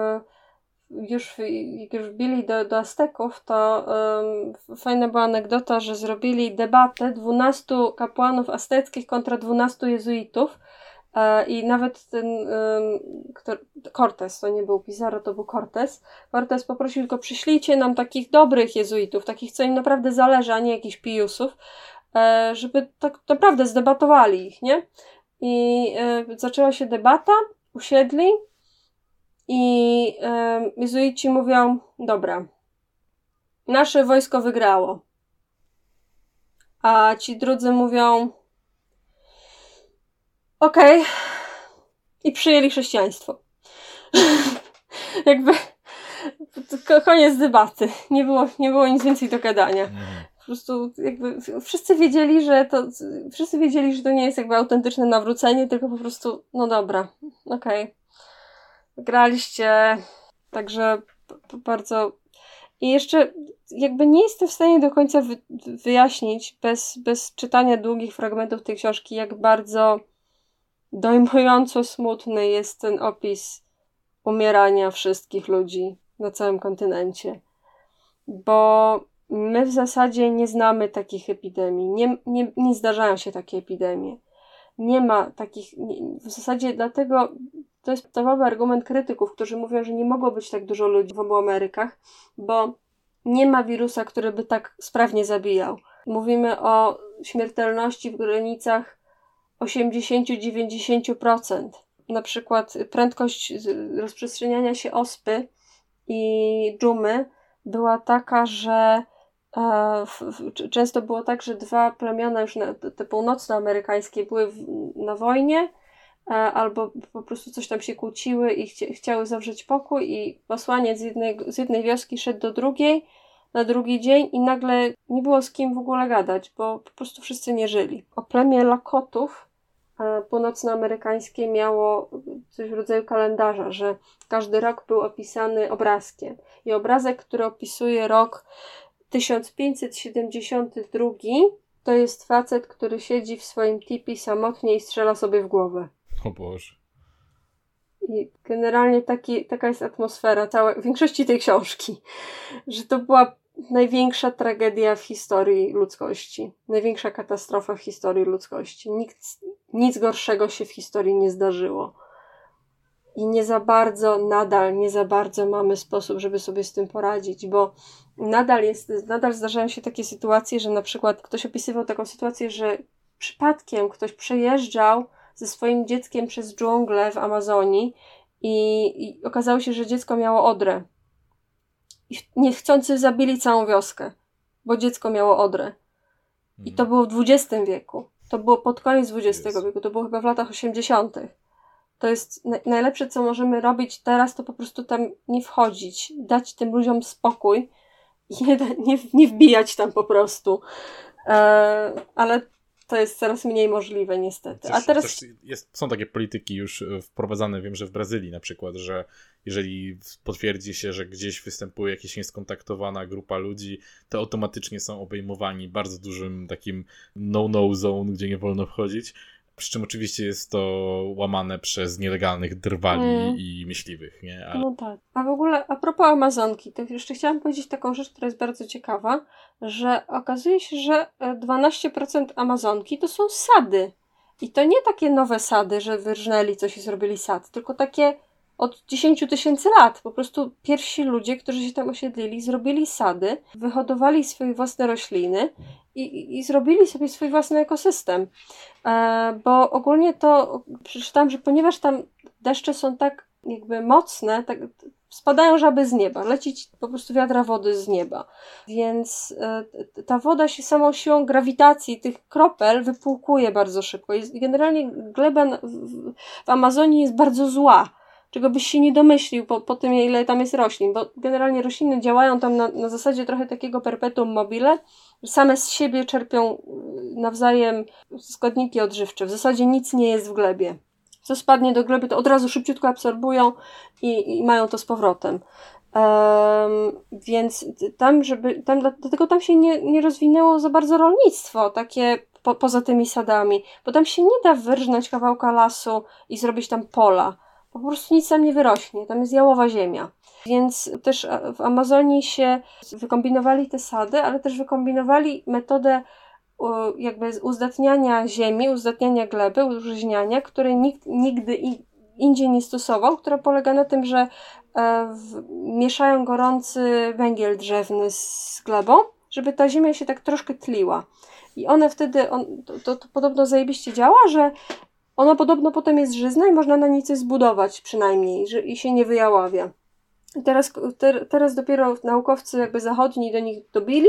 już, jak już wbili do, do Azteków, to em, fajna była anegdota, że zrobili debatę 12 kapłanów azteckich kontra 12 jezuitów. E, I nawet ten kto, Cortez, to nie był Pizarro, to był Cortez. Cortez poprosił tylko przyślijcie nam takich dobrych jezuitów, takich, co im naprawdę zależy, a nie jakichś pijusów, e, żeby tak naprawdę zdebatowali ich, nie? I e, zaczęła się debata, usiedli i e, jezuici mówią, dobra, nasze wojsko wygrało. A ci drudzy mówią, okej, i przyjęli chrześcijaństwo. Jakby ko- koniec debaty. Nie było, nie było nic więcej do gadania Mhm. po prostu jakby wszyscy wiedzieli, że to wszyscy wiedzieli, że to nie jest jakby autentyczne nawrócenie, tylko po prostu no dobra, okej. Graliście, także bardzo i jeszcze jakby nie jestem w stanie do końca wy, wyjaśnić bez, bez czytania długich fragmentów tej książki, jak bardzo dojmująco smutny jest ten opis umierania wszystkich ludzi na całym kontynencie. Bo my w zasadzie nie znamy takich epidemii. Nie, nie, nie zdarzają się takie epidemie. Nie ma takich. W zasadzie dlatego to jest podstawowy argument krytyków, którzy mówią, że nie mogło być tak dużo ludzi w obu Amerykach, bo nie ma wirusa, który by tak sprawnie zabijał. Mówimy o śmiertelności w granicach 80-90%. Na przykład prędkość rozprzestrzeniania się ospy i dżumy była taka, że e, często było tak, że dwa plemiona już na, te północnoamerykańskie były na wojnie albo po prostu coś tam się kłóciły i chci, chciały zawrzeć pokój i posłaniec z jednej, z jednej wioski szedł do drugiej na drugi dzień i nagle nie było z kim w ogóle gadać, bo po prostu wszyscy nie żyli. O plemię Lakotów e, północnoamerykańskie miało coś w rodzaju kalendarza, że każdy rok był opisany obrazkiem. I obrazek, który opisuje rok 1572, to jest facet, który siedzi w swoim tipi samotnie i strzela sobie w głowę. O Boże. I generalnie taki, taka jest atmosfera całej, większości tej książki, że to była największa tragedia w historii ludzkości, największa katastrofa w historii ludzkości. Nikt, nic gorszego się w historii nie zdarzyło. I nie za bardzo, nadal nie za bardzo mamy sposób, żeby sobie z tym poradzić, bo nadal jest, nadal zdarzają się takie sytuacje, że na przykład ktoś opisywał taką sytuację, że przypadkiem ktoś przejeżdżał ze swoim dzieckiem przez dżunglę w Amazonii i, i okazało się, że dziecko miało odrę. I niechcący zabili całą wioskę, bo dziecko miało odrę. I to było w XX wieku. To było pod koniec XX Jezu. wieku, to było chyba w latach 80. To jest na- najlepsze, co możemy robić teraz, to po prostu tam nie wchodzić, dać tym ludziom spokój i nie, nie, nie wbijać tam po prostu. E, ale to jest coraz mniej możliwe, niestety. A Też, teraz też jest, są takie polityki już e, wprowadzane, wiem, że w Brazylii na przykład, że jeżeli potwierdzi się, że gdzieś występuje jakaś nieskontaktowana grupa ludzi, to automatycznie są obejmowani bardzo dużym takim no-no zone, gdzie nie wolno wchodzić. Przy czym oczywiście jest to łamane przez nielegalnych drwali Mm. i myśliwych, nie? Ale No tak. A w ogóle a propos Amazonki, to jeszcze chciałam powiedzieć taką rzecz, która jest bardzo ciekawa, że okazuje się, że e, 12% Amazonki to są sady. I to nie takie nowe sady, że wyrżnęli coś i zrobili sad, tylko takie od 10 tysięcy lat. Po prostu pierwsi ludzie, którzy się tam osiedlili, zrobili sady, wyhodowali swoje własne rośliny i, i, zrobili sobie swój własny ekosystem. E, bo ogólnie to przeczytałam, że ponieważ tam deszcze są tak jakby mocne, tak spadają żaby z nieba, lecić po prostu wiadra wody z nieba. Więc e, ta woda się samą siłą grawitacji tych kropel wypłukuje bardzo szybko. Jest, generalnie gleba w, w Amazonii jest bardzo zła, czego byś się nie domyślił po, po tym, ile tam jest roślin, bo generalnie rośliny działają tam na, na zasadzie trochę takiego perpetuum mobile, same z siebie czerpią y, nawzajem składniki odżywcze. W zasadzie nic nie jest w glebie. Co spadnie do gleby, to od razu szybciutko absorbują i, i mają to z powrotem. Um, więc tam, żeby, tam, dlatego tam się nie, nie rozwinęło za bardzo rolnictwo, takie po, poza tymi sadami, bo tam się nie da wyrżnąć kawałka lasu i zrobić tam pola. Po prostu nic tam nie wyrośnie, tam jest jałowa ziemia. Więc też w Amazonii się wykombinowali te sady, ale też wykombinowali metodę jakby uzdatniania ziemi, uzdatniania gleby, użyźniania, której nikt nigdy indziej nie stosował, która polega na tym, że e, w, mieszają gorący węgiel drzewny z glebą, żeby ta ziemia się tak troszkę tliła. I one wtedy, on, to, to, to podobno zajebiście działa, że ona podobno potem jest żyzna i można na niej coś zbudować przynajmniej że, i się nie wyjaławia. Teraz, te, teraz dopiero naukowcy jakby zachodni do nich dobili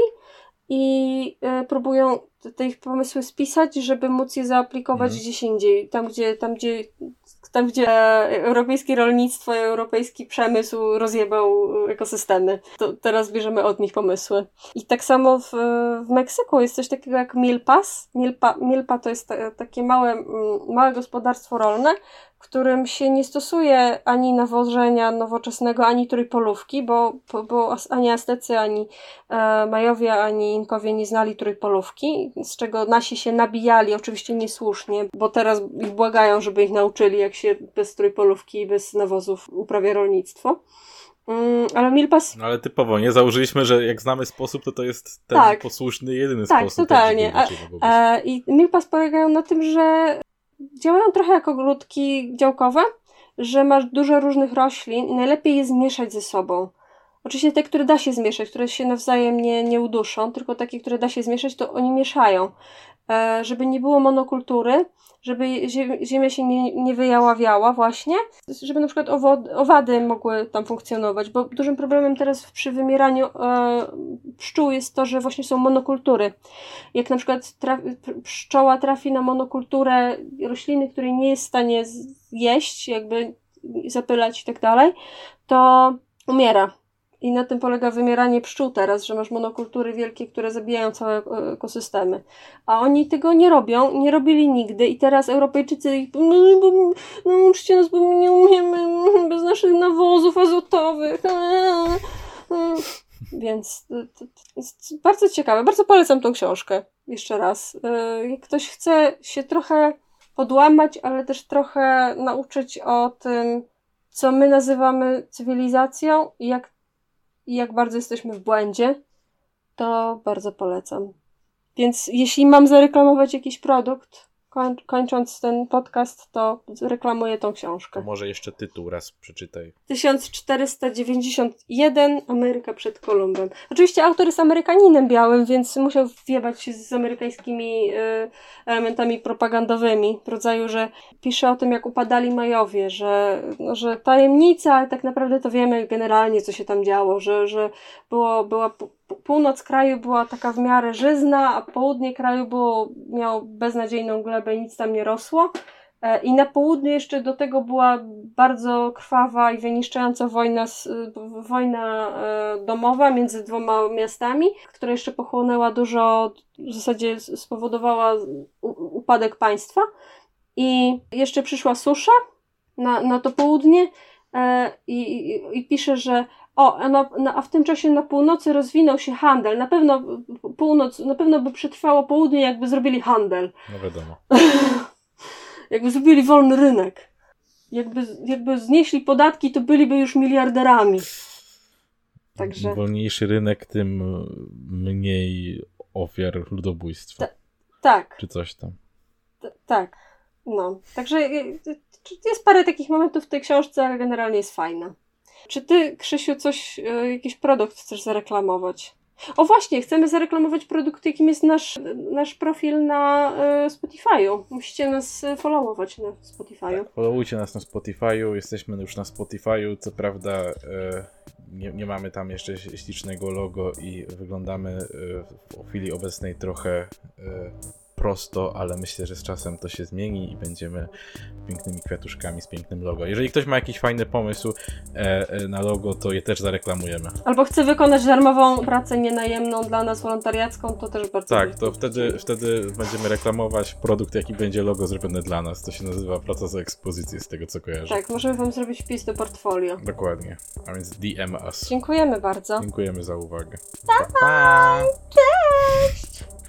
i y, próbują te ich pomysły spisać, żeby móc je zaaplikować mhm. gdzieś indziej, tam gdzie, tam gdzie tam gdzie europejskie rolnictwo i europejski przemysł rozjebał ekosystemy. To teraz bierzemy od nich pomysły. I tak samo w, w Meksyku jest coś takiego jak milpas. Milpa, milpa to jest takie małe, małe gospodarstwo rolne, którym się nie stosuje ani nawożenia nowoczesnego, ani trójpolówki, bo, bo ani Aztecy, ani e, Majowie, ani Inkowie nie znali trójpolówki, z czego nasi się nabijali, oczywiście niesłusznie, bo teraz ich błagają, żeby ich nauczyli, jak się bez trójpolówki i bez nawozów uprawia rolnictwo. Mm, ale Milpas. No ale typowo, nie? Założyliśmy, że jak znamy sposób, to to jest ten tak. posłuszny, jedyny tak, sposób. Tak, totalnie. A, a, I Milpas polegają na tym, że działają trochę jak ogródki działkowe, że masz dużo różnych roślin i najlepiej je zmieszać ze sobą. Oczywiście te, które da się zmieszać, które się nawzajem nie, nie uduszą, tylko takie, które da się zmieszać, to oni mieszają. E, żeby nie było monokultury, żeby ziemia się nie, nie wyjaławiała właśnie, żeby na przykład owady mogły tam funkcjonować, bo dużym problemem teraz przy wymieraniu e, pszczół jest to, że właśnie są monokultury. Jak na przykład traf, pszczoła trafi na monokulturę rośliny, której nie jest w stanie jeść, jakby zapylać i tak dalej, to umiera i na tym polega wymieranie pszczół teraz, że masz monokultury wielkie, które zabijają całe e, ekosystemy. A oni tego nie robią, nie robili nigdy i teraz Europejczycy ich no, bo, no, uczcie nas, bo nie umiemy bez naszych nawozów azotowych. Więc to jest bardzo ciekawe. Bardzo polecam tą książkę. Jeszcze raz. E, jak ktoś chce się trochę podłamać, ale też trochę nauczyć o tym, co my nazywamy cywilizacją i jak i jak bardzo jesteśmy w błędzie, to bardzo polecam. Więc jeśli mam zareklamować jakiś produkt, koń, kończąc ten podcast, to reklamuję tą książkę. To może jeszcze tytuł raz przeczytaj. 1491 Ameryka przed Kolumbem. Oczywiście autor jest Amerykaninem białym, więc musiał wjebać się z amerykańskimi y, elementami propagandowymi. W rodzaju, że pisze o tym, jak upadali Majowie, że, no, że tajemnica, ale tak naprawdę to wiemy generalnie, co się tam działo, że, że było, była północ kraju była taka w miarę żyzna, a południe kraju było, miało beznadziejną glebę i nic tam nie rosło. E, I na południu jeszcze do tego była bardzo krwawa i wyniszczająca wojna, wojna e, domowa między dwoma miastami, która jeszcze pochłonęła dużo, w zasadzie spowodowała upadek państwa. I jeszcze przyszła susza na, na to południe e, i, i, i pisze, że o, a, na, na, a w tym czasie na północy rozwinął się handel. Na pewno północ, na pewno by przetrwało południe, jakby zrobili handel. No wiadomo. jakby zrobili wolny rynek. Jakby, jakby znieśli podatki, to byliby już miliarderami. Także... Im wolniejszy rynek, tym mniej ofiar ludobójstwa. Ta, tak. Czy coś tam. T tak. No. Także y, y, jest parę takich momentów w tej książce, ale generalnie jest fajna. Czy ty, Krzysiu, coś, e, jakiś produkt chcesz zareklamować? O właśnie, chcemy zareklamować produkt, jakim jest nasz, nasz profil na y, Spotify'u. Musicie nas followować na Spotify'u. Tak, followujcie nas na Spotify'u, jesteśmy już na Spotify'u, co prawda y, nie, nie mamy tam jeszcze ślicznego logo i wyglądamy y, w chwili obecnej trochę prosto, ale myślę, że z czasem to się zmieni i będziemy pięknymi kwiatuszkami z pięknym logo. Jeżeli ktoś ma jakiś fajny pomysł e, e, na logo, to je też zareklamujemy. Albo chce wykonać darmową pracę nienajemną dla nas, wolontariacką, to też bardzo Tak, to wtedy, wtedy będziemy reklamować produkt, jaki będzie logo zrobione dla nas. To się nazywa praca za ekspozycję, z tego co kojarzę. Tak, możemy Wam zrobić wpis do portfolio. Dokładnie. A więc DM us. Dziękujemy bardzo. Dziękujemy za uwagę. Pa, pa. Cześć!